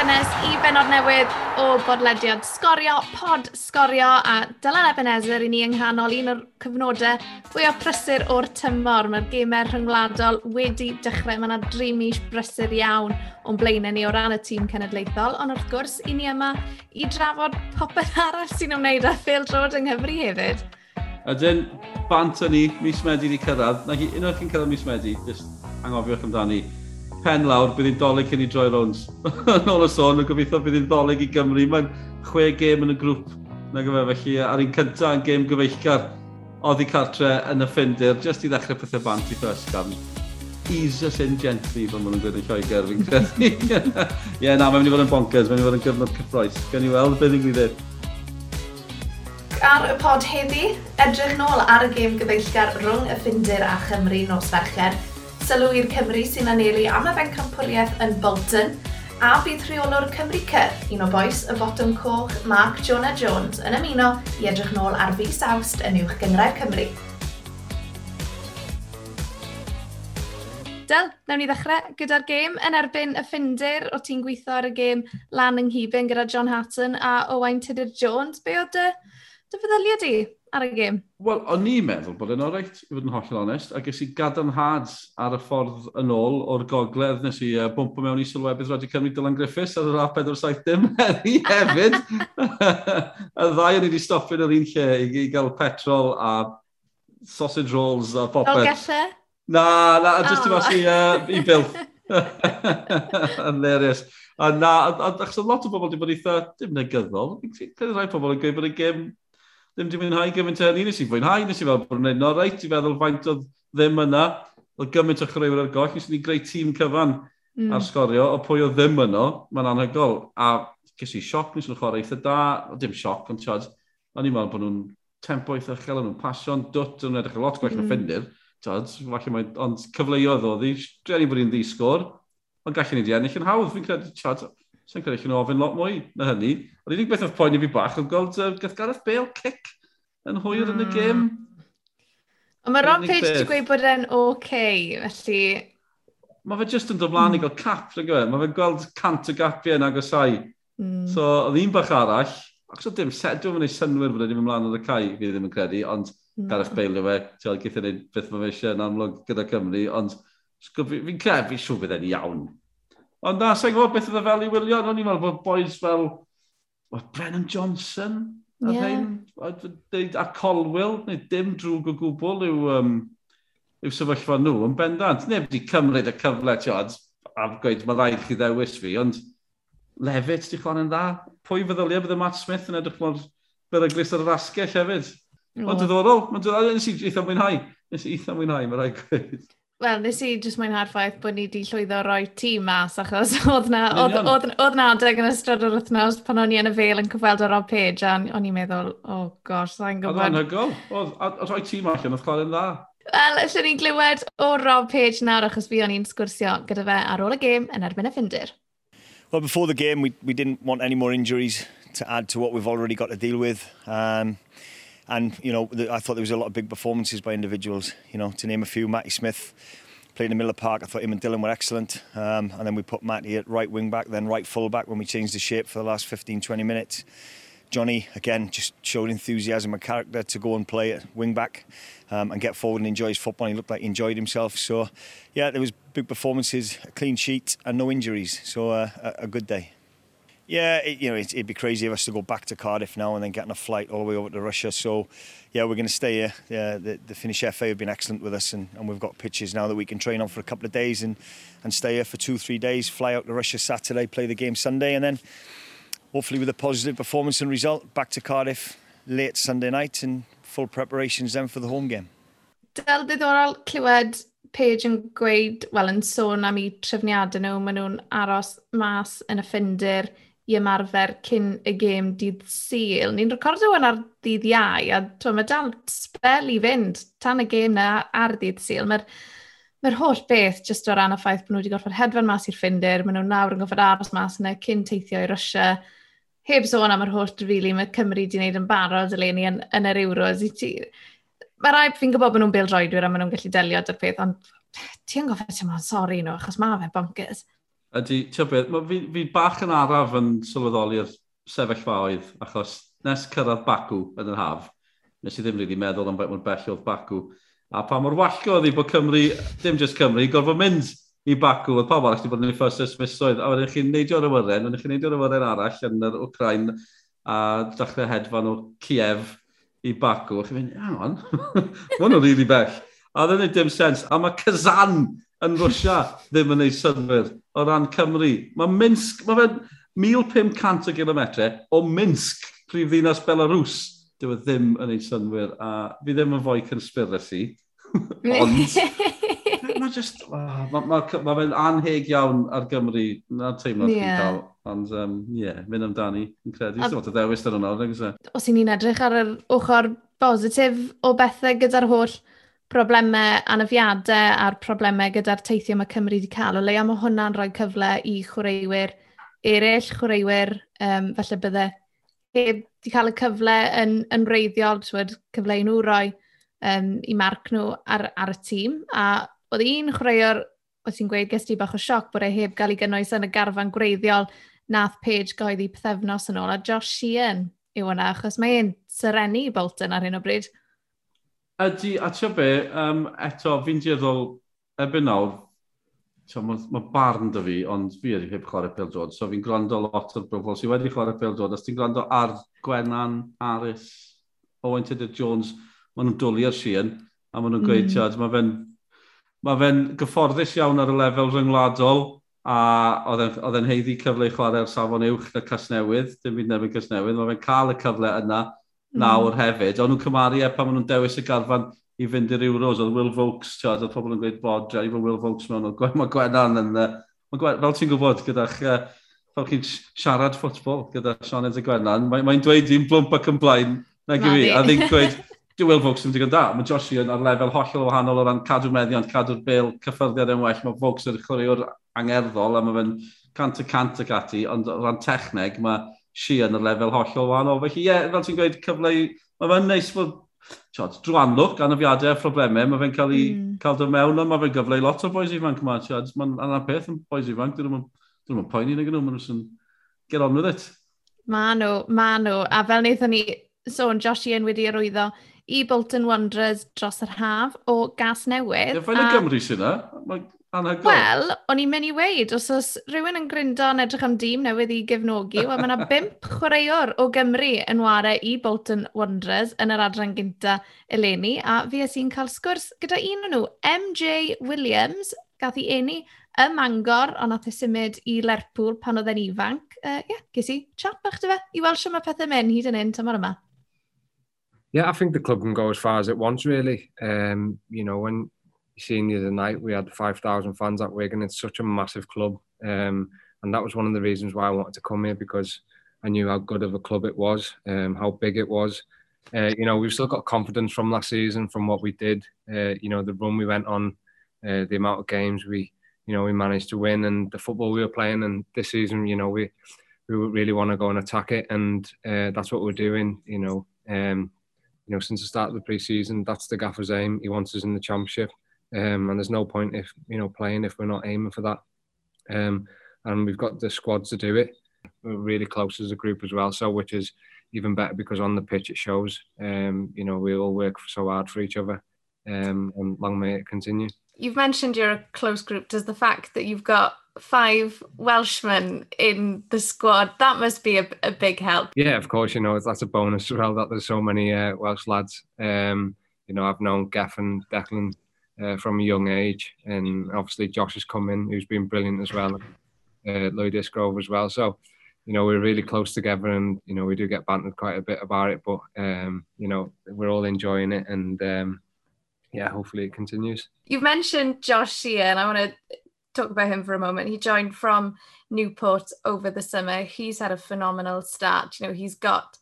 Benes i benod newydd o bodlediad sgorio, pod sgorio a Dylan Ebenezer i ni yng nghanol un o'r cyfnodau fwy o prysur o'r tymor. Mae'r gemau rhyngwladol wedi dechrau. Mae yna dri mis brysur iawn o'n blaenau ni o ran y tîm cenedlaethol, ond wrth gwrs, i ni yma i drafod popeth arall sy'n ymwneud â ffeil drod yng Nghymru hefyd. Ydyn, bant o ni, mis Medi wedi cyrraedd. Nag un o'r chi'n cyrraedd mis Medi, jyst angofiwch amdani pen lawr, bydd hi'n dolyg cyn i droi rownd. Yn ôl y sôn, yn gobeithio bydd hi'n dolyg i Gymru. Mae'n chwe gêm yn y grŵp, na gyfer felly, ar un cyntaf yn gêm gyfeillgar oddi cartre yn y ffindir, jyst i ddechrau pethau bant i ffresgan. Ease us in gently, fel maen nhw'n gwneud yn Lloegr, fi'n credu. Ie, yeah, na, mae'n mynd i fod yn bonkers, mae'n mynd i fod yn gyfnod cyffroes. Gan i weld beth yn gwybod. Ar y pod heddi, edrych nôl ar y gêm gyfeillgar rhwng y ffindir a Chymru nos Fercher, sylw i'r Cymru sy'n anelu am yfen campwriaeth yn Bolton, a bydd rheolwr Cymru Cyr, un o boes y botwm coch Mark Jonah Jones, yn ymuno i edrych nôl ar fus awst yn uwch gynrair Cymru. Del, nawn ni ddechrau gyda'r gêm yn erbyn y ffindir o ti'n gweithio ar y gêm lan yng Nghibyn gyda John Hatton a Owain Tudur Jones. Be oedd dy, dy feddyliau di? ar y gêm? Wel, o'n i'n meddwl bod yn oreit, i fod yn hollol onest, a ges i gadarnhad ar y ffordd yn ôl o'r gogledd nes i uh, bwmpo mewn i sylwebydd Roger Cymru Dylan Griffiths ar yr A470 dim heddi hefyd. y ddau o'n i wedi stopio yn yr un lle i, i gael petrol a sausage rolls a popeth. Dolgellau? Na, na, oh. jyst i fas i, uh, i bil. Hilarious. A na, achos lot o bobl wedi bod eitha, dim negyddol, gyda rhai pobl yn gweud bod y gêm ddim wedi mwynhau gymaint hynny, nes i fwynhau, nes i fel bod yn enno, reit, i feddwl faint oedd ddim yna, oedd gymaint o chreuwyr ar goll, nes i ni greu tîm cyfan mm. ar sgorio, o pwy oedd ddim yno, mae'n anhygol, a ges i sioc, nes i'n chwarae eitha da, o dim sioc, ond tiod, o'n i'n meddwl bod nhw'n tempo eitha uchel, o'n nhw'n pasio'n dwt, o'n edrych lot gwell mm. na ffindir, tiod, falle mae, ond cyfleoedd oedd i, dreni bod hi'n ddisgwr, ond gallen ni di ennill yn hawdd, fi'n credu, tiod, Sa'n credu chi'n ofyn lot mwy na hynny. Ond unig beth oedd poen i fi bach oedd gweld uh, gath Gareth Bale cic yn hwyr mm. yn y hmm. gêm. Ond mae Rob Page wedi gweud bod e'n okay, felly... Mae fe jyst yn dymlaen mm. i hmm. gael cap, rhaid gwe. Mae fe'n gweld cant o gapiau yn agosau. Mm. So, oedd un bach arall, ac so dim set, dwi'n mynd i synwyr bod e ddim ymlaen o'r y cae, fi ddim yn credu, ond mm. Gareth Bale yw e, ti'n gael gyda'n beth mae fe eisiau yn amlwg gyda Cymru, ond fi'n credu, fi'n siŵr bydd e'n iawn. Ond na, sa'n gwybod beth oedd y fel i wylio, ond i'n meddwl bod boys fel well, Brennan Johnson, a yeah. rhain, a Colwell, neu dim drwg o gwbl yw, um, yw sefyllfa nhw yn bendant. Neb wedi cymryd y cyfle, tiod, a gweud mae rhaid chi ddewis fi, ond Levitt di chlan yn dda. Pwy feddyliau bydd y Matt Smith yn edrych mor beryglis ar yr asgell hefyd. Ond diddorol, mae'n diddorol, nes i eitha mwynhau. Nes i eitha mwynhau, mae rhaid gweud. Wel, nes i jyst mwynhau'r ffaith bod ni wedi llwyddo roi tîm mas, achos oedd na, oedd, na adeg yn ystod yr wythnos pan o'n i yn y fel yn cyfweld o'r Rob Page, a o'n i'n meddwl, oh gosh, sa'n gwybod. Oedd anhygol, oedd, a roi tîm allan, oedd Claren dda. Wel, allwn ni'n glywed o Rob Page nawr, achos fi o'n i'n sgwrsio gyda fe ar ôl y gêm yn erbyn y ffindir. Well, before the game, we, we didn't want any more injuries to add to what we've already got to deal with. Um, And, you know, I thought there was a lot of big performances by individuals. You know, to name a few, Matty Smith played in the Miller Park. I thought him and Dylan were excellent. Um, and then we put Matty at right wing back, then right full back when we changed the shape for the last 15, 20 minutes. Johnny, again, just showed enthusiasm and character to go and play at wing back um, and get forward and enjoy his football. He looked like he enjoyed himself. So, yeah, there was big performances, a clean sheet and no injuries. So, uh, a, a good day. Yeah, it, you know, it, would be crazy of us to go back to Cardiff now and then get on a flight all the way over to Russia. So, yeah, we're going to stay here. Yeah, the, the Finnish FA have been excellent with us, and, and we've got pitches now that we can train on for a couple of days and, and stay here for two, three days, fly out to Russia Saturday, play the game Sunday, and then hopefully with a positive performance and result, back to Cardiff late Sunday night and full preparations then for the home game. Del ddiddorol clywed Paige yn gweud, wel yn sôn am eu trefniadau nhw, maen nhw'n aros mas yn y ffindir i ymarfer cyn y gêm dydd syl. Ni'n recordio hwn ar dydd iau, a to, mae dal spel i fynd tan y gêm na ar dydd syl. Mae'r mae holl beth jyst o ran y ffaith bod nhw wedi gorfod hedfan mas i'r ffindir, maen nhw nawr yn gorfod aros mas yna cyn teithio i Rysia. Heb sôn am yr holl drifili, mae Cymru wedi gwneud yn barod eleni yn, yn yr Euros. Mae rhaid fi'n gwybod bod nhw'n bildroedwyr a maen nhw'n gallu delio dy'r peth, ond ti'n gofio ti'n ma'n sori nhw, achos mae fe bonkers ydy, ti'n beth, fi, fi bach yn araf yn sylweddoli'r sefyllfaoedd, achos nes cyrraedd Bacw yn yr haf, nes i ddim rili really meddwl am beth mor bell oedd Bacw, a pa mor wallgo oedd i bod Cymru, dim jyst Cymru, gorfod mynd i Bacw, oedd pawb arall wedi bod yn ei ffyrst ysmisoedd, a wedyn chi'n neidio ar y wyren, wedyn chi'n neidio ar y wyren arall yn yr Ukraine, a dechrau hedfan o Kiev i Bacw, a chi'n mynd, hang on, hwn o'n rili bell. A oedd yn dim sens, a mae Kazan yn Rwysia ddim yn ei synwyr o ran Cymru. Mae Minsk, mae fe'n 1500 o gilometre o Minsk, prif ddinas Belarus. Dyw e ddim yn ei synwyr, a fi ddim yn fwy conspiracy. Ond, mae just, oh, mae ma, ma fe'n anheg iawn ar Gymru, na teimlo yeah. chi'n cael. Ond, ie, um, yeah, mynd amdani, yn credu. Dwi'n meddwl, ddewis dyn nhw'n e? Os i ni'n edrych ar yr ochr bositif o bethau gyda'r holl problemau anafiadau a'r problemau gyda'r teithio mae Cymru wedi cael. O leia mae hwnna'n rhoi cyfle i chwaraewyr eraill, chwaraewyr um, falle bydde heb wedi cael y cyfle yn, yn reiddiol, twyd, cyfle i nhw roi um, i marc nhw ar, ar y tîm. A oedd un chwaraewr, oedd ti'n gweud, gysdi bach o sioc bod e heb gael ei gynnwys yn y garfan gwreiddiol nath Page goeddi pethefnos yn ôl, a Josh Sheehan yw hwnna, achos mae e'n syrenu Bolton ar hyn o bryd. Ydy, a ti'n be, um, eto, fi'n dieddol ebyn nawr, mae ma barn dy fi, ond fi wedi heb chwarae pel drod, so fi'n gwrando lot o'r bobl sydd wedi chwarae pel drod. Os ti'n gwrando ar Gwenan, Aris, Owen Tudor Jones, maen nhw'n dwlu ar Sian, a maen nhw'n mm. gweud, tiad, mae fe'n ma fe gyfforddus iawn ar y lefel ryngwladol, a oedd e'n heiddi cyfle i chwarae'r safon uwch na Casnewydd, dim byd nebyn Casnewydd, mae fe'n cael y cyfle yna, nawr mm. hefyd. Ond nhw'n cymaru e pan maen nhw'n dewis y garfan i fynd i'r Euros. Oedd Will Vokes, tiwad, oedd pobl yn gweud bod, ja, even Will Vokes mewn, mae Gwennan yn... Mae fel ti'n gwybod, gyda'ch... Uh, fel chi'n siarad ffotbol gyda Sean y Gwennan, mae'n mae dweud i'n blwmp ac yn blaen, na gyfi, a ddim gweud, dwi Will Vokes yn digon da. Mae Joshi yn ar lefel hollol wahanol o ran cadw meddiant, cadw'r bil, cyffyrddiad yn well. Mae Vokes yn chwaraewr angerddol a mae fe'n cant y cant ac ati, ond o ran techneg, mae si yn y lefel hollol wahanol. Felly, ie, yeah, fel ti'n gweud, cyfle i... Mae fe'n neis bod tiod, drwy anlwg, anafiadau a phroblemau, mae fe'n cael ei mm. cael dod mewn, ond mae fe'n gyfle i lot o boes ifanc yma. Mae'n anna peth yn boes ifanc, dyn nhw'n poeni nag yn nhw, maen nhw'n get on with it. Ma nhw, ma nhw. A fel wnaethon ni sôn, so, Josh Ian wedi arwyddo i Bolton Wanderers dros yr haf o gas newydd. Ie, fel y Gymru sy'n yna. Oh wel, o'n i'n mynd i weid, os oes rhywun yn gryndo yn edrych am dîm newydd i gefnogi, wel mae yna bimp chwaraewr o Gymru yn warau i Bolton Wanderers yn yr adran gynta eleni, a fi es i'n cael sgwrs gyda un o'n nhw, MJ Williams, gath i eni y Mangor, ond nath e symud i Lerpwl pan oedd e'n ifanc. Ie, uh, yeah, ges i chat bach dy fe, i weld sy'n mae pethau mynd hyd yn un tymor yma. Yeah, I think the club can go as far as it wants, really. Um, you know, when seen the other night, we had 5,000 fans at Wigan. It's such a massive club. Um, and that was one of the reasons why I wanted to come here because I knew how good of a club it was, um, how big it was. Uh, you know, we've still got confidence from last season, from what we did. Uh, you know, the run we went on, uh, the amount of games we, you know, we managed to win, and the football we were playing. And this season, you know, we we really want to go and attack it, and uh, that's what we're doing. You know, um, you know, since the start of the pre-season, that's the gaffer's aim. He wants us in the championship, um, and there's no point if you know playing if we're not aiming for that. Um, and we've got the squad to do it. We're really close as a group as well, so which is even better because on the pitch it shows. Um, you know, we all work so hard for each other, um, and long may it continue. You've mentioned you're a close group. Does the fact that you've got five Welshmen in the squad. That must be a, a big help. Yeah, of course. You know, it's that's a bonus as well that there's so many uh, Welsh lads. Um, you know, I've known Gaff and Declan uh, from a young age, and obviously Josh has come in, who's been brilliant as well. Uh, Lloyd as well. So, you know, we're really close together, and you know, we do get bantered quite a bit about it, but um, you know, we're all enjoying it, and um, yeah, hopefully it continues. You've mentioned Josh Sheehan. I want to talk about him for a moment. He joined from Newport over the summer. He's had a phenomenal start. You know, he's got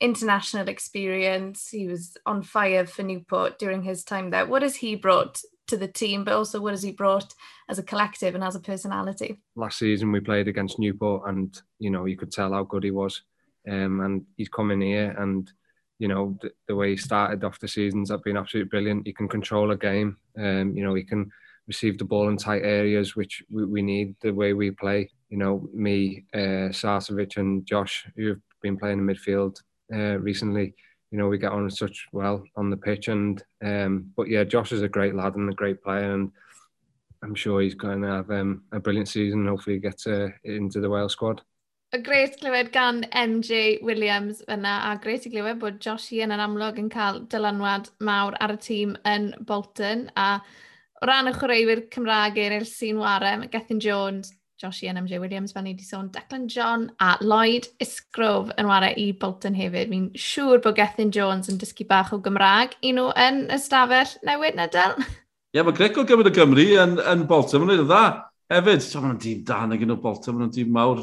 international experience. He was on fire for Newport during his time there. What has he brought to the team, but also what has he brought as a collective and as a personality? Last season we played against Newport, and you know you could tell how good he was. Um, and he's coming here, and you know the, the way he started off the seasons have been absolutely brilliant. He can control a game. Um, you know he can receive the ball in tight areas, which we, we need the way we play. You know, me, uh, Sarcevic and Josh, who've been playing in midfield uh, recently. You know, we get on such well on the pitch, and um, but yeah, Josh is a great lad and a great player, and I'm sure he's going to have um, a brilliant season. Hopefully, hopefully, get uh, into the Wales squad. A gret glywed gan MJ Williams fyna, a gret i glywed bod Josh Ian yn amlwg yn cael dylanwad mawr ar y tîm yn Bolton, a o ran y chwaraewyr Cymraeg eraill sy'n warem, Gethin Jones, Josh i MJ Williams, fel ni wedi sôn, Declan John a Lloyd Isgrof yn wario i Bolton hefyd. Mi'n siŵr bod Gethin Jones yn dysgu bach o Gymraeg. Un nhw yn ystafell newid nadal. Ie, yeah, mae Greco gymryd y Gymru yn, yn Bolton. Mae'n gwneud dda hefyd. So, mae'n dîm dan na gyn o Bolton. Mae'n dîm mawr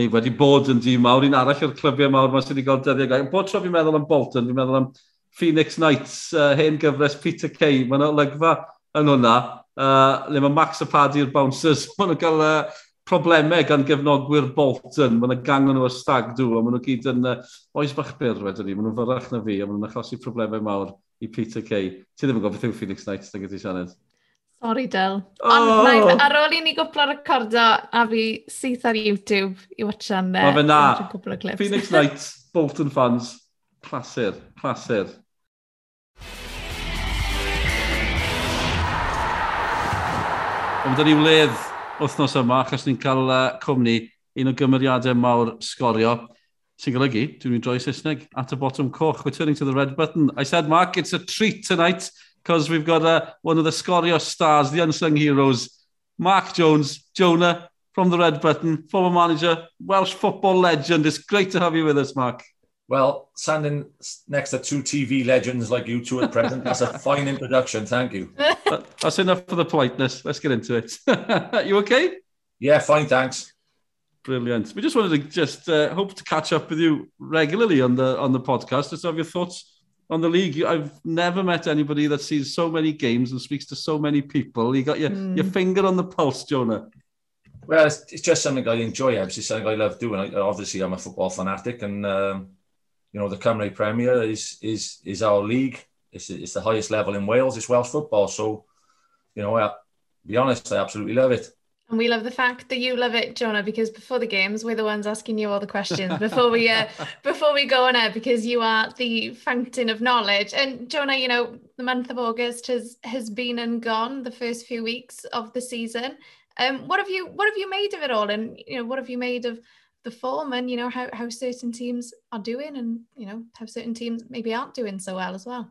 neu wedi bod yn dîm mawr. Un arall o'r clybiau mawr mae sydd wedi cael dyddiau gael. Bod tro fi'n meddwl am Bolton, fi'n meddwl am Phoenix Knights, uh, hen gyfres Peter Kay. Mae'n olygfa yn hwnna. Uh, le mae Max a Paddy bouncers. maen nhw'n cael uh, problemau gan gefnogwyr Bolton. Mae'n yna gang nhw y stag dŵ, a maen nhw gyd yn uh, oes bach byr wedyn ni. Maen nhw'n fyrrach na fi, a maen nhw'n achosi problemau mawr i Peter Kay. Ti ddim yn gofio yw Phoenix Knights, da gyda ti sianed. Sorry, Del. Oh! Ond ar ôl i ni gwpla recordo, a fi syth ar YouTube i watchan... Uh, Mae fe na. Phoenix Knights, Bolton fans, clasur, clasur. Ond dyn ni wledd wythnos yma, achos ni'n cael uh, cwmni un o gymeriadau mawr sgorio, sy'n golygu, dwi'n mynd droi Saesneg, at the bottom coch, we're turning to the red button. I said, Mark, it's a treat tonight, because we've got uh, one of the scorio stars, the unsung heroes, Mark Jones, Jonah, from the red button, former manager, Welsh football legend. It's great to have you with us, Mark. Well, standing next to two TV legends like you two at present, that's a fine introduction. Thank you. that's enough for the politeness. Let's get into it. you okay? Yeah, fine, thanks. Brilliant. We just wanted to just uh, hope to catch up with you regularly on the on the podcast. Just have your thoughts on the league. I've never met anybody that sees so many games and speaks to so many people. You got your, mm. your finger on the pulse, Jonah. Well, it's, it's just something I enjoy. It's just something I love doing. I, obviously, I'm a football fanatic, and um, you know the Cymru Premier is is is our league. It's, it's the highest level in Wales. It's Welsh football. So, you know, I, be honest, I absolutely love it. And we love the fact that you love it, Jonah, because before the games, we're the ones asking you all the questions before we uh, before we go on air, because you are the fountain of knowledge. And Jonah, you know, the month of August has has been and gone. The first few weeks of the season. Um, what have you what have you made of it all? And you know, what have you made of the form? And you know, how how certain teams are doing, and you know, how certain teams maybe aren't doing so well as well.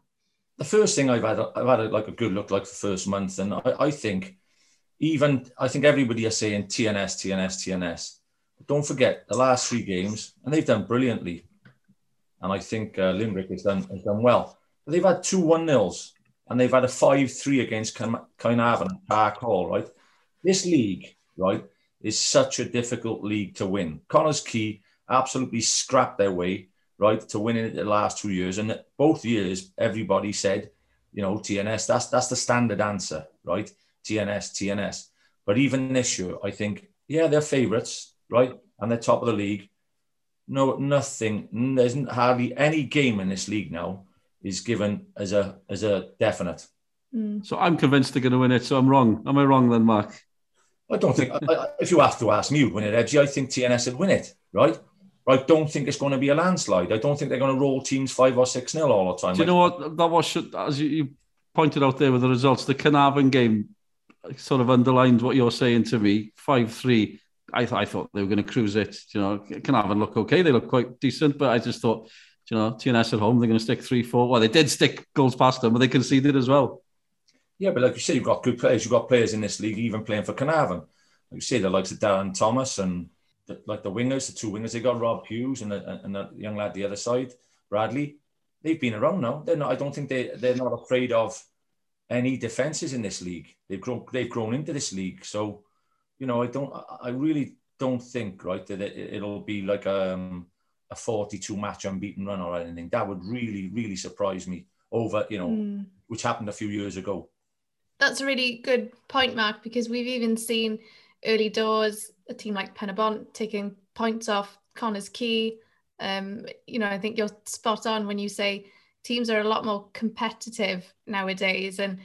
The first thing I've had, I've had like a good look like the first month, and I, I think even I think everybody is saying TNS, TNS, TNS. But don't forget the last three games, and they've done brilliantly. And I think uh, Limbrick has done has done well. But they've had two one nils, and they've had a five three against Caernarfon and Park Hall. Right, this league, right, is such a difficult league to win. Connah's Quay absolutely scrapped their way right to winning it the last two years, and both years everybody said, you know, TNS. That's that's the standard answer, right? TNS, TNS. But even this year, I think, yeah, they're favourites, right? And they're top of the league. No, nothing. There's hardly any game in this league now is given as a as a definite. Mm. So I'm convinced they're going to win it. So I'm wrong. Am I wrong then, Mark? I don't think, I, if you have to ask me win it, Edgy, I think TNS would win it, right? I don't think it's going to be a landslide. I don't think they're going to roll teams 5 or 6 nil all the time. Do you know what? That was, as you pointed out there with the results, the Carnarvon game sort of underlined what you're saying to me 5 3. I, th I thought they were going to cruise it. You know, Carnarvon look okay. They look quite decent, but I just thought, you know, TNS at home, they're going to stick 3 4. Well, they did stick goals past them, but they conceded as well. Yeah, but like you say, you've got good players. You've got players in this league even playing for Caernarfon. Like you say, the likes of Darren Thomas and the, like the wingers, the two wingers. They got Rob Hughes and the, and the young lad the other side, Bradley. They've been around now. They're not. I don't think they they're not afraid of any defenses in this league. They've grown, they've grown into this league. So, you know, I don't, I really don't think, right, that it, will be like um, a 42 match unbeaten run or anything. That would really, really surprise me over, you know, mm. which happened a few years ago. That's a really good point, Mark, because we've even seen early doors, a team like Penybont taking points off Connah's Quay. Um, you know, I think you're spot on when you say teams are a lot more competitive nowadays. And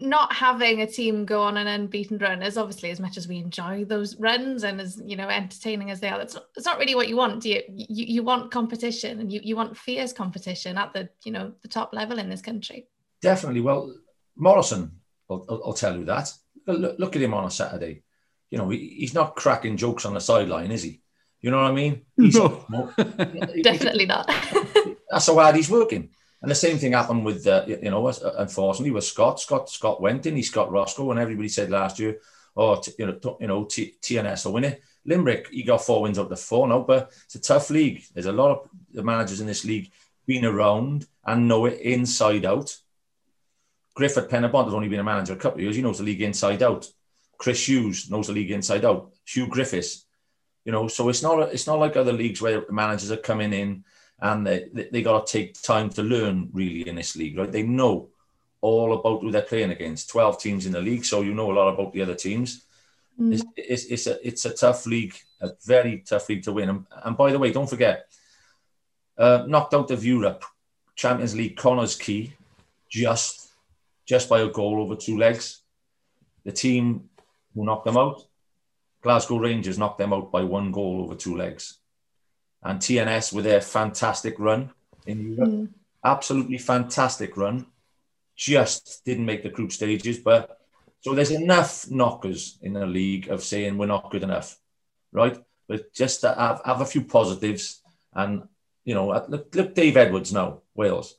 not having a team go on an unbeaten run is obviously as much as we enjoy those runs and as you know entertaining as they are that's not, not really what you want do you? you you want competition and you, you want fierce competition at the you know the top level in this country definitely well morrison i'll, I'll tell you that look, look, at him on a saturday you know he, he's not cracking jokes on the sideline is he you know what i mean he's no. definitely not that's how hard he's working and the same thing happened with, uh, you know, unfortunately with Scott. Scott Scott went in, he Scott Ruscoe, and everybody said last year, oh, t- you know, you know, T- TNS will win it. Limbrick, he got four wins up to four now, but it's a tough league. There's a lot of the managers in this league been around and know it inside out. Griffith Penybont has only been a manager a couple of years. He knows the league inside out. Chris Hughes knows the league inside out. Hugh Griffiths, you know, so it's not it's not like other leagues where managers are coming in and they, they got to take time to learn really in this league, right? They know all about who they're playing against. Twelve teams in the league, so you know a lot about the other teams. Mm. It's, it's, it's a it's a tough league, a very tough league to win. And, and by the way, don't forget, uh, knocked out of Europe, Champions League, Connah's Quay, just just by a goal over two legs. The team who knocked them out, Glasgow Rangers, knocked them out by one goal over two legs and TNS with their fantastic run in Europe. Mm. Absolutely fantastic run. Just didn't make the group stages, but so there's enough knockers in the league of saying we're not good enough, right? But just to have, have a few positives and you know, look, look Dave Edwards now, Wales,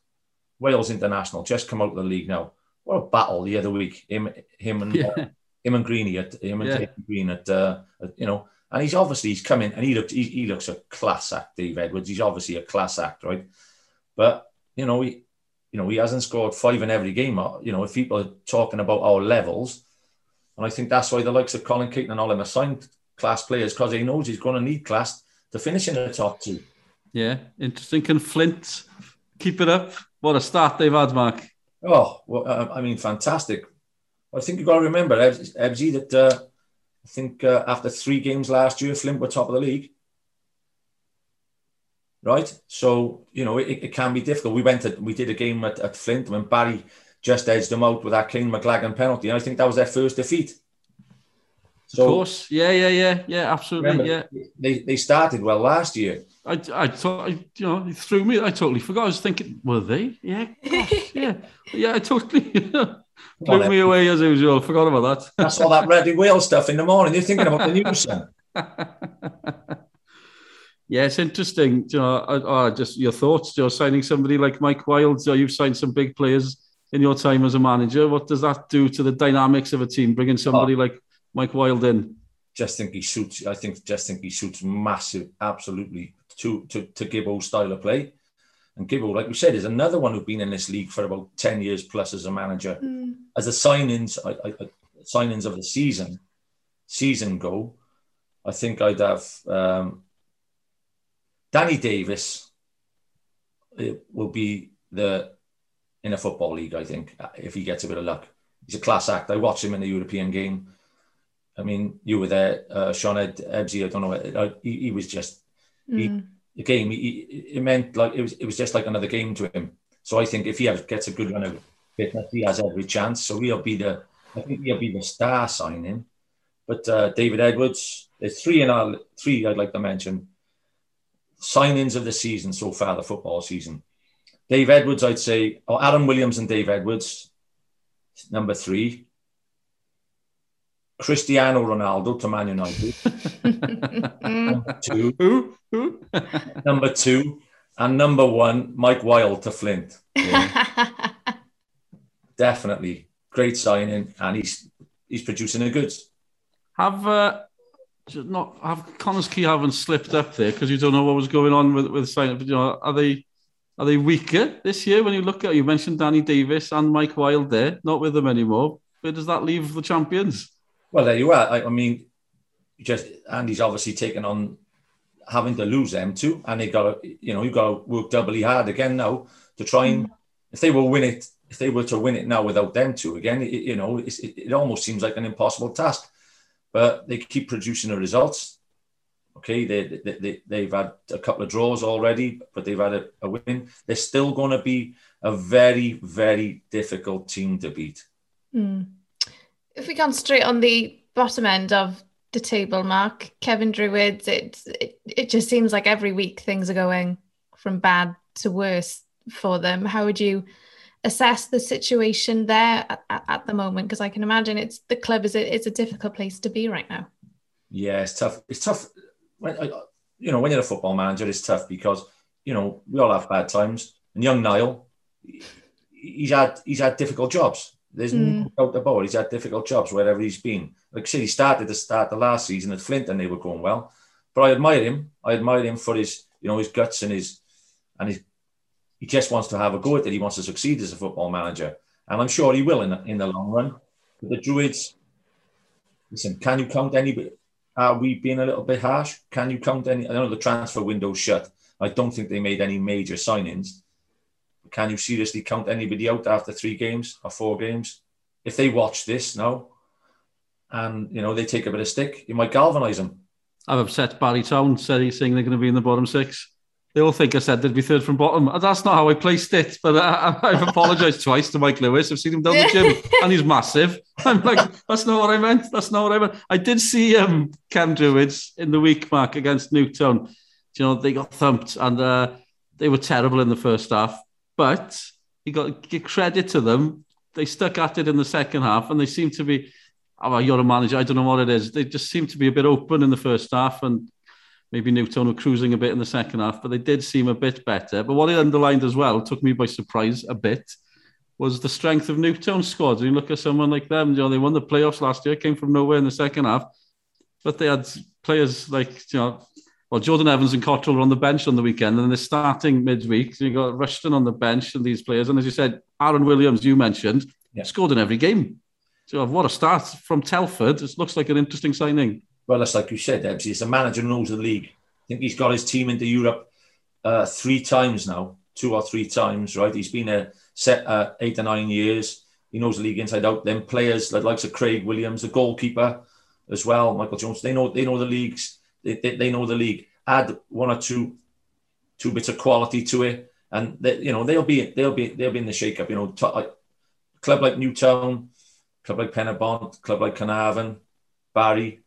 Wales International, just come out of the league now. What a battle the other week, him, him and yeah. uh, him and Greeny at him and yeah. Green at, uh, at you know and he's obviously he's coming and he looks he, he looks a class act, Dave Edwards. He's obviously a class act, right? But you know, he you know, he hasn't scored five in every game. You know, if people are talking about our levels, and I think that's why the likes of Colin Keaton and all them assigned class players because he knows he's going to need class to finish in the top two. Yeah, interesting. Can Flint keep it up? What a start they've had, Mark. Oh, well, uh, I mean, fantastic. I think you've got to remember, Ebsy, that uh, I think uh, after three games last year, Flint were top of the league. Right, so you know it, it can be difficult. We went to, we did a game at, at Flint when Barry just edged them out with that King McLagan penalty, and I think that was their first defeat. So, of course, yeah, yeah, yeah, yeah, absolutely, remember, yeah. They they started well last year. I, I thought, I, you know, it threw me. I totally forgot. I was thinking, were they? Yeah, gosh, yeah, yeah. I totally. Blew me away as usual. Forgot about that. That's all that Ready Whale stuff in the morning. You're thinking about the news, son. yeah, it's interesting. You know, uh, just your thoughts. You're signing somebody like Mike Wilde. You've signed some big players in your time as a manager. What does that do to the dynamics of a team? Bringing somebody oh, like Mike Wilde in. Just think he suits. I think just think he suits massive, absolutely to to to Gibbo's style of play. And Gibbo, like we said, is another one who's been in this league for about 10 years plus as a manager. Mm. As the signings, I, I, signings of the season, season go, I think I'd have um, Danny Davies it will be the in a football league, I think, if he gets a bit of luck. He's a class act. I watched him in the European game. I mean, you were there, uh, Sioned, Ebsy, I don't know. He, he was just. He, the game, he, it meant like it was it was just like another game to him. So I think if he gets a good run of fitness, he has every chance. So he'll be the I think he'll be the star signing. But uh, David Edwards, there's three in our three I'd like to mention signings of the season so far, the football season. Dave Edwards, I'd say, or Aaron Williams and Dave Edwards, number three. Cristiano Ronaldo to Man United. number two. Number two. And number one, Mike Wilde to Flint. Yeah. Definitely. Great signing. And he's he's producing the goods. Have uh, not have Connah's Quay haven't slipped up there because you don't know what was going on with with signing. But you know, are they are they weaker this year when you look at you mentioned Danny Davies and Mike Wilde there, not with them anymore. Where does that leave the champions? Well, there you are. I, I mean, just Andy's obviously taken on having to lose them too, and they got to, you know, you got to work doubly hard again now to try and if they will win it, if they were to win it now without them two again, it, you know, it, it almost seems like an impossible task. But they keep producing the results. Okay, they, they, they, they've had a couple of draws already, but they've had a, a win. They're still going to be a very, very difficult team to beat. Mm. If we concentrate on the bottom end of the table, Mark, Cefn Druids, it, it, it just seems like every week things are going from bad to worse for them. How would you assess the situation there at, at the moment? Because I can imagine it's the club is a, it's a difficult place to be right now. Yeah, it's tough. It's tough. When, you know, when you're a football manager, it's tough because you know we all have bad times. And young Niall, he's had he's had difficult jobs. There's mm. no doubt about it. He's had difficult jobs wherever he's been. Like I said, he started to start the last season at Flint and they were going well. But I admire him. I admire him for his, you know, his guts and his and his he just wants to have a go at it. He wants to succeed as a football manager. And I'm sure he will in the, in the long run. But the Druids, listen, can you count any? Are we being a little bit harsh? Can you count any? I know the transfer window's shut. I don't think they made any major signings. Can you seriously count anybody out after three games or four games? If they watch this now and you know they take a bit of stick, you might galvanise them. I've upset Barry Town, said he's saying they're going to be in the bottom six. They all think I said they'd be third from bottom. That's not how I placed it, but I, have apologised twice to Mike Lewis. I've seen him down the gym and he's massive. I'm like, that's not what I meant. That's not what I meant. I did see um, Cefn Druids in the week, Mark, against Newtown. You know, they got thumped and uh, they were terrible in the first half. But you got to give credit to them. They stuck at it in the second half, and they seem to be. Oh, you're a manager. I don't know what it is. They just seem to be a bit open in the first half, and maybe Newtown were cruising a bit in the second half, but they did seem a bit better. But what it underlined as well, took me by surprise a bit, was the strength of Newtown's squad. You look at someone like them, you know, they won the playoffs last year, came from nowhere in the second half, but they had players like, you know, well, Jordan Evans and Cottrell were on the bench on the weekend, and they're starting midweek. So you got Rushton on the bench and these players. And as you said, Aaron Williams, you mentioned, yeah. scored in every game. So what a start from Telford. It looks like an interesting signing. Well, it's like you said, Debs, he's a manager who knows the league. I think he's got his team into Europe uh, three times now, two or three times, right? He's been a set uh, eight or nine years. He knows the league inside out. Then players like likes of Craig Williams, the goalkeeper as well, Michael Jones. They know they know the leagues they, they, they know the league. Add one or two two bits of quality to it, and they, you know they'll be they'll be they'll be in the shake-up. You know, t- like, club like Newtown, club like Penybont, club like Carnarvon, Barry.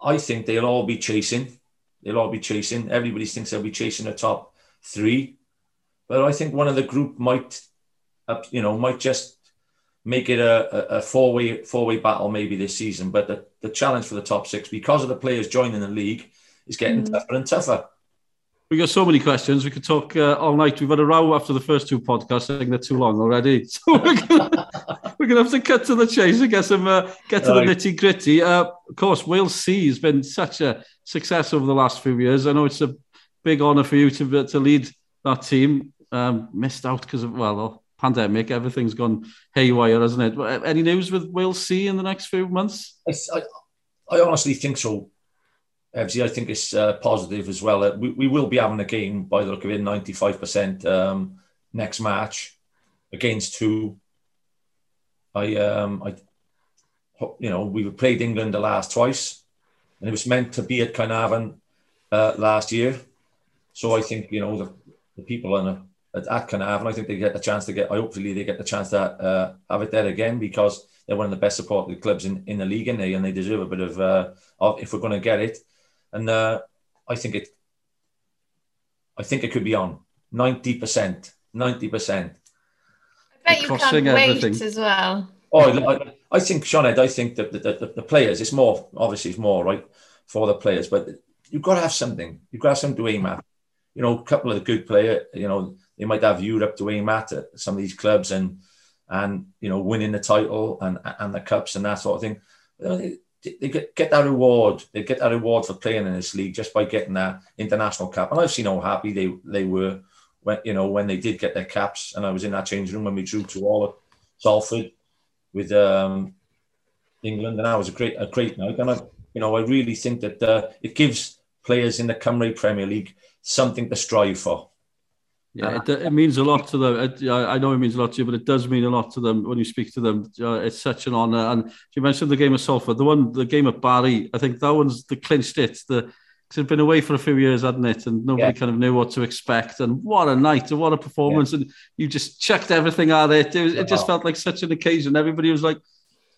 I think they'll all be chasing. They'll all be chasing. Everybody thinks they'll be chasing the top three, but I think one of the group might, uh, you know, might just make it a, a four way four way battle maybe this season. But the, the challenge for the top six, because of the players joining the league, is getting mm. tougher and tougher. We got so many questions. We could talk uh, all night. We've had a row after the first two podcasts. I think they're too long already. So we're gonna, we're gonna have to cut to the chase and get some uh, get to right. the nitty gritty. Uh, of course, Wales C has been such a success over the last few years. I know it's a big honour for you to to lead that team. Um, missed out because of well, pandemic, everything's gone haywire, hasn't it? Any news with Wales C in the next few months? I, I, honestly think so. Ebsy, I think it's uh, positive as well. Uh, we, we will be having a game by the look of it, 95% um, next match against who I, um, I, you know, we played England the last twice, and it was meant to be at Carnarvon uh, last year. So I think you know the, the people on a at, at Carnarvon. I think they get the chance to get. I Hopefully, they get the chance to uh, have it there again because they're one of the best supported clubs in, in the league, in they and they deserve a bit of, uh, of if we're going to get it. And uh, I think it. I think it could be on ninety percent. Ninety percent. I bet you can't everything. wait as well. Oh, I, I think Sioned, I think that the, the, the, players, it's more obviously it's more right for the players, but you've got to have something. You've got to have something to aim at. You know, a couple of the good player, you know, they might have Europe to aim at at some of these clubs and and you know winning the title and and the cups and that sort of thing. They, get, get that reward. They get that reward for playing in this league just by getting that international cap. And I've seen how happy they they were when you know when they did get their caps. And I was in that change room when we drew to all of Salford with um, England, and that was a great a great night. And I you know I really think that uh, it gives players in the Cymru Premier League something to strive for. Yeah, it, it, means a lot to them. It, I know it means a lot to you, but it does mean a lot to them when you speak to them. Uh, it's such an honour. And you mentioned the game of Salford, the one, the game of Barry. I think that one's the clinched it. The because it'd been away for a few years, hadn't it? And nobody yeah. kind of knew what to expect. And what a night and what a performance. Yeah. And you just chucked everything at it. It, was, it just felt like such an occasion. Everybody was like,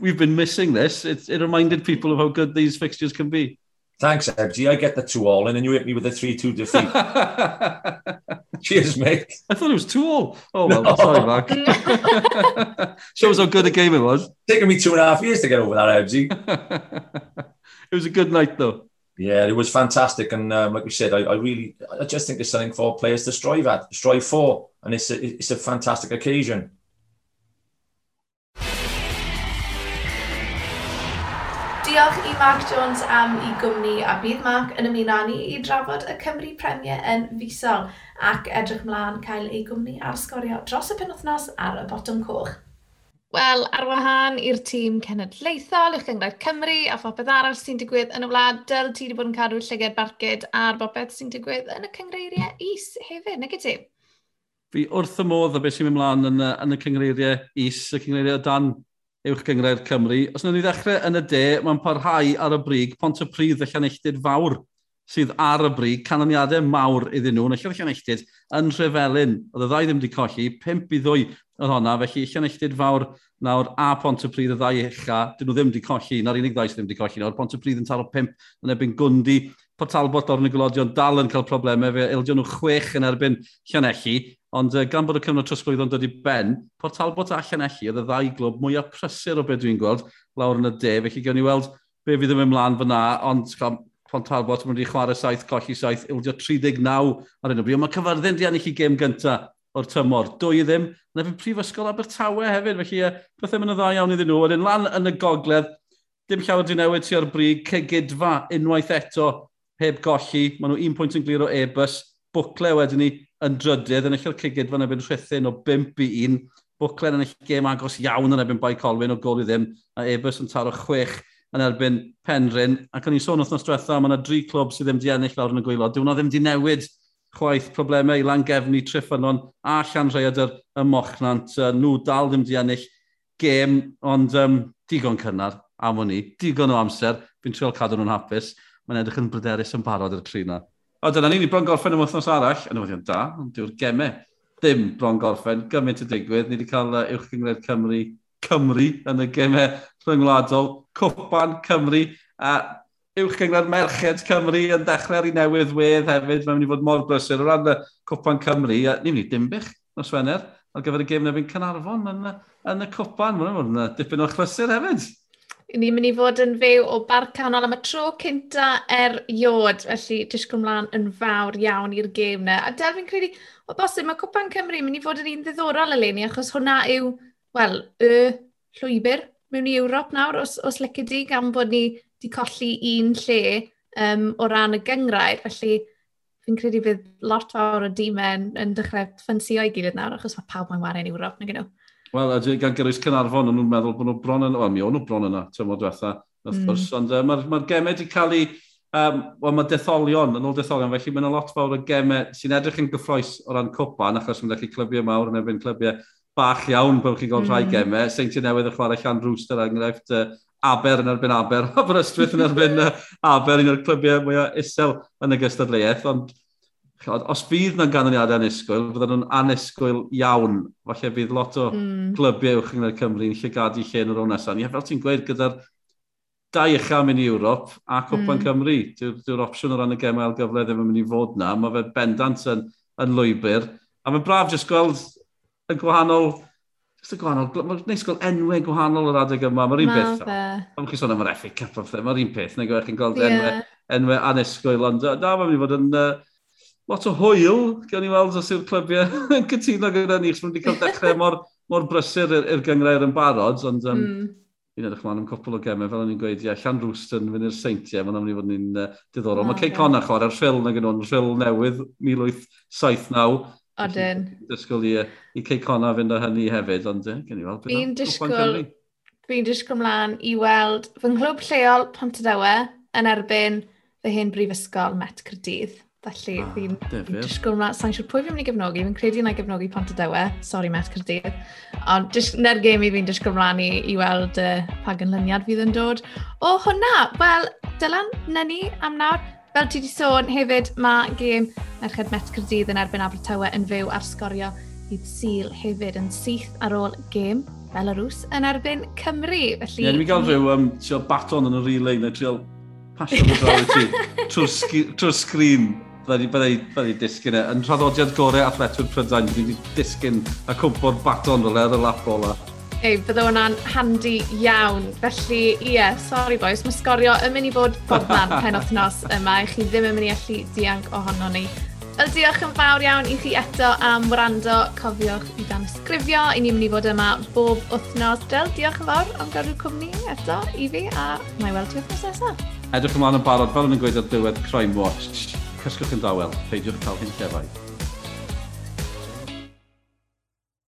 we've been missing this. It, it reminded people of how good these fixtures can be. Thanks, Ebsy. I get the two all in, and you hit me with a 3 2 defeat. Cheers, mate. I thought it was two all. Oh, well, no. sorry, Mark. Shows how good a game it was. Taking me two and a half years to get over that, Ebsy. it was a good night, though. Yeah, it was fantastic, and um, like we said, I, I, really, I just think it's something for players to strive at, strive for, and it's a, it's a fantastic occasion. Diolch i Mark Jones am i gwmni a bydd Mark yn ymuno ni i drafod y Cymru Premier yn fusol ac edrych mlaen cael ei gwmni ar sgorio dros y penwthnos ar y botwm coch. Wel, ar wahân i'r tîm cenedlaethol, i'ch gyngred Cymru a phopeth arall sy'n digwydd yn y wlad, dyl ti wedi bod yn cadw llyged barcud a'r bopeth sy'n digwydd yn y cyngreiriau is hefyd, nag ti? Fi wrth y modd o beth sy'n mynd mlaen yn, yn y cyngreiriau is, y cyngreiriau dan uwch gyngrair Cymru. Os wnawn ni ddechrau yn y de, mae'n parhau ar y brig pont y pryd y llanelltid fawr sydd ar y brig, canoniadau mawr iddyn nhw. yn y Llanelltid yn Rhefelyn, oedd y ddau ddim wedi colli, 5 i ddwy oedd honna, felly Llanelltid fawr nawr a Pont y Pryd y ddau echa, dyn nhw ddim wedi colli, na'r unig ddau sydd ddim wedi colli nawr, Pont y Pryd yn taro 5 yn erbyn Gwndi, Portalbot o'r nigolodion dal yn cael problemau, fe ildio nhw chwech yn erbyn Llanelli, Ond uh, gan bod y cyfnod trosglwyddo yn dod i ben, Port Talbot a Llanelli oedd y ddau glwb mwyaf prysur o beth dwi'n gweld lawr yn y de. Felly gawn ni weld be fydd yn mynd mlaen fyna, ond Pont Talbot yn mynd i chwarae saith, colli saith, ildio 39 ar un o bryd. Ond mae cyfarddyn di ennill i gêm gyntaf o'r tymor. Dwy ddim, na fi prifysgol Abertawe hefyd, felly uh, pethau mynd y dda iawn iddyn nhw. Wedyn lan yn y gogledd, dim llawer di newid ti o'r brig, cegidfa unwaith eto heb golli. Maen nhw un pwynt yn glir o e-bus, bwcle wedyn ni, yn drydydd yn eich lle'r cigyd fan ebyn rhythyn o 5 i 1. Bwclen yn eich gêm agos iawn yn ebyn Bai Colwyn o gol i ddim, a Ebers yn taro 6 yn erbyn Penryn. Ac o'n i'n sôn wrthnos diwetha, mae yna dri clwb sydd ddim di ennill lawr yn y gwylo. Dwi'n ddim di newid chwaith problemau i lan gefni triffynon a llan Llanrhaeadr y Mochnant. Nhw dal ddim di ennill gêm, ond um, digon cynnar am o'n i, digon o amser. Fi'n trial cadw nhw'n hapus. Mae'n edrych yn bryderus yn barod i'r tri O, dyna ni'n ni bron gorffen am wythnos arall, yn newyddion da, ond dyw'r gemau ddim bron gorffen, gymaint y digwydd. Ni wedi cael uh, uwch gyngred Cymru, Cymru yn y gemau rhyngwladol, Cwpan Cymru, a uwch gyngred Merched Cymru yn dechrau ar ei newydd wedd hefyd. Mae'n mynd i fod mor brysur o ran y Cwpan Cymru, a ni'n mynd i dimbych nos Wener ar gyfer y gêm na fi'n Canarfon yn, yn y Cwpan. Mae'n mynd dipyn o chlysur hefyd ni'n mynd i fod yn fyw o bar canol am y tro cynta er iod, felly disgwyl mlaen yn fawr iawn i'r gêm na. A del fi'n credu, o bosib, mae Cwpan Cymru mynd i fod yn un ddiddorol eleni, achos hwnna yw, wel, y llwybr mewn i Ewrop nawr, os, os lyci di, gan bod ni wedi colli un lle um, o ran y gyngrair, felly fi'n credu bydd lot fawr o dîmau yn dechrau ffynsio i gilydd nawr, achos mae pawb mae'n wario yn Ewrop, nag nhw. Wel, gan gyrwys Cynarfon, o'n nhw'n meddwl bod nhw bron yna, wel, mi o'n nhw bron yna, tymor diwetha, wrth mm. gwrs, mm. ond uh, mae'r ma gemau wedi cael ei... um, wel, mae detholion, yn ôl detholion, felly mae'n lot fawr o gemau sy'n edrych yn gyffroes o ran cwpan, achos mae'n gallu clybiau mawr yn efo'n clybiau bach iawn bod chi'n gweld mm. rhai gemau, seinti newydd y chwarae Llan Rooster, enghraifft uh, Aber yn erbyn Aber, Aberystwyth yn erbyn uh, Aber, un o'r clybiau mwyaf isel yn y gystadleuaeth, ond os bydd na ganlyniadau anisgwyl, fydden nhw'n anisgwyl iawn. Falle bydd lot o mm. glybiau uwch yng Nghymru yn llygadu lle yn yr o'n nesaf. Ie, fel ti'n gweud, gyda'r dau uchaf mynd i Ewrop a Cwpan mm. Cymru, dyw'r dyw opsiwn o ran y gemau gyfle ddim yn mynd i fod na. Mae fe bendant yn, yn lwybr. A mae'n braf jyst gweld y gwahanol Just y gwahanol, mae'n neis gael enwau gwahanol o'r adeg yma, mae'r un peth. Mae'n chi sôn am yr effi Cup o'r thing, mae'r un peth, neu gwech chi'n gweld yeah. enwau, enwau anesgwyl, ond da, mae'n mynd i fod yn uh, lot o hwyl, gan i weld os yw'r clybiau yn cytuno gyda ni, chos mae wedi cael dechrau mor, mor brysur i'r, gyngrair yn barod, ond um, mm. fi'n edrych mlaen am cwpl o gemau, fel o'n i'n gweud, ia, Llan Rwston fynd i'r seintiau, mae'n mynd i fod ni'n uh, diddorol. Oh, Mae Cey Connor chwarae'r ffil na gynnu'n ffil newydd, 1879. Odyn. Dysgwyl i, i Cey Connor fynd â hynny hefyd, ond uh, gen i weld. Fi'n disgwyl, fi'n disgwyl mlaen i weld fy nghlwb lleol Pontedewa yn erbyn fy hyn brifysgol Met Cyrdydd. Felly, ah, fi'n disgwyl na, sa'n siŵr pwy fi'n mynd i gefnogi, fi'n credu na gefnogi pont y dewe, sori met Cyrdydd. Ond na'r gêm i fi'n disgwyl mlaen i, i weld uh, pa gynlyniad fydd yn dod. O hwnna, wel, Dylan, na ni am nawr. Fel ti wedi sôn hefyd, mae gêm Merched Met Cyrdydd yn erbyn Abertawe yn fyw ar sgorio bydd Sil hefyd yn syth ar ôl gêm Belarus yn erbyn Cymru. Felly... Ie, yeah, ni'n gael rhyw um, baton yn y relay neu trio pasio fo draw i ti trwy'r sgrin. Byddai wedi disgyn e. Yn traddodiad gorau athletwyr Prydain, dwi wedi disgyn a cwmpo'r baton fel edrych y lap ola. E. Ei, hey, bydde hwnna'n handi iawn. Felly, ie, yeah, sori boys, mae sgorio yn mynd i fod bodman penotnos yma. I chi ddim yn mynd i allu dianc ohono ni. Wel, diolch yn fawr iawn i chi eto am wrando. Cofiwch i dan ysgrifio. I ni'n mynd i fod yma bob wythnos. Del, diolch yn fawr am gyrru'r cwmni eto i fi a mae weld ti wythnos nesaf. Edrych ymlaen yn barod, fel yn gweud ar diwedd Crime Watch. Cysgwch yn dawel, peidiwch cael hyn llefaid.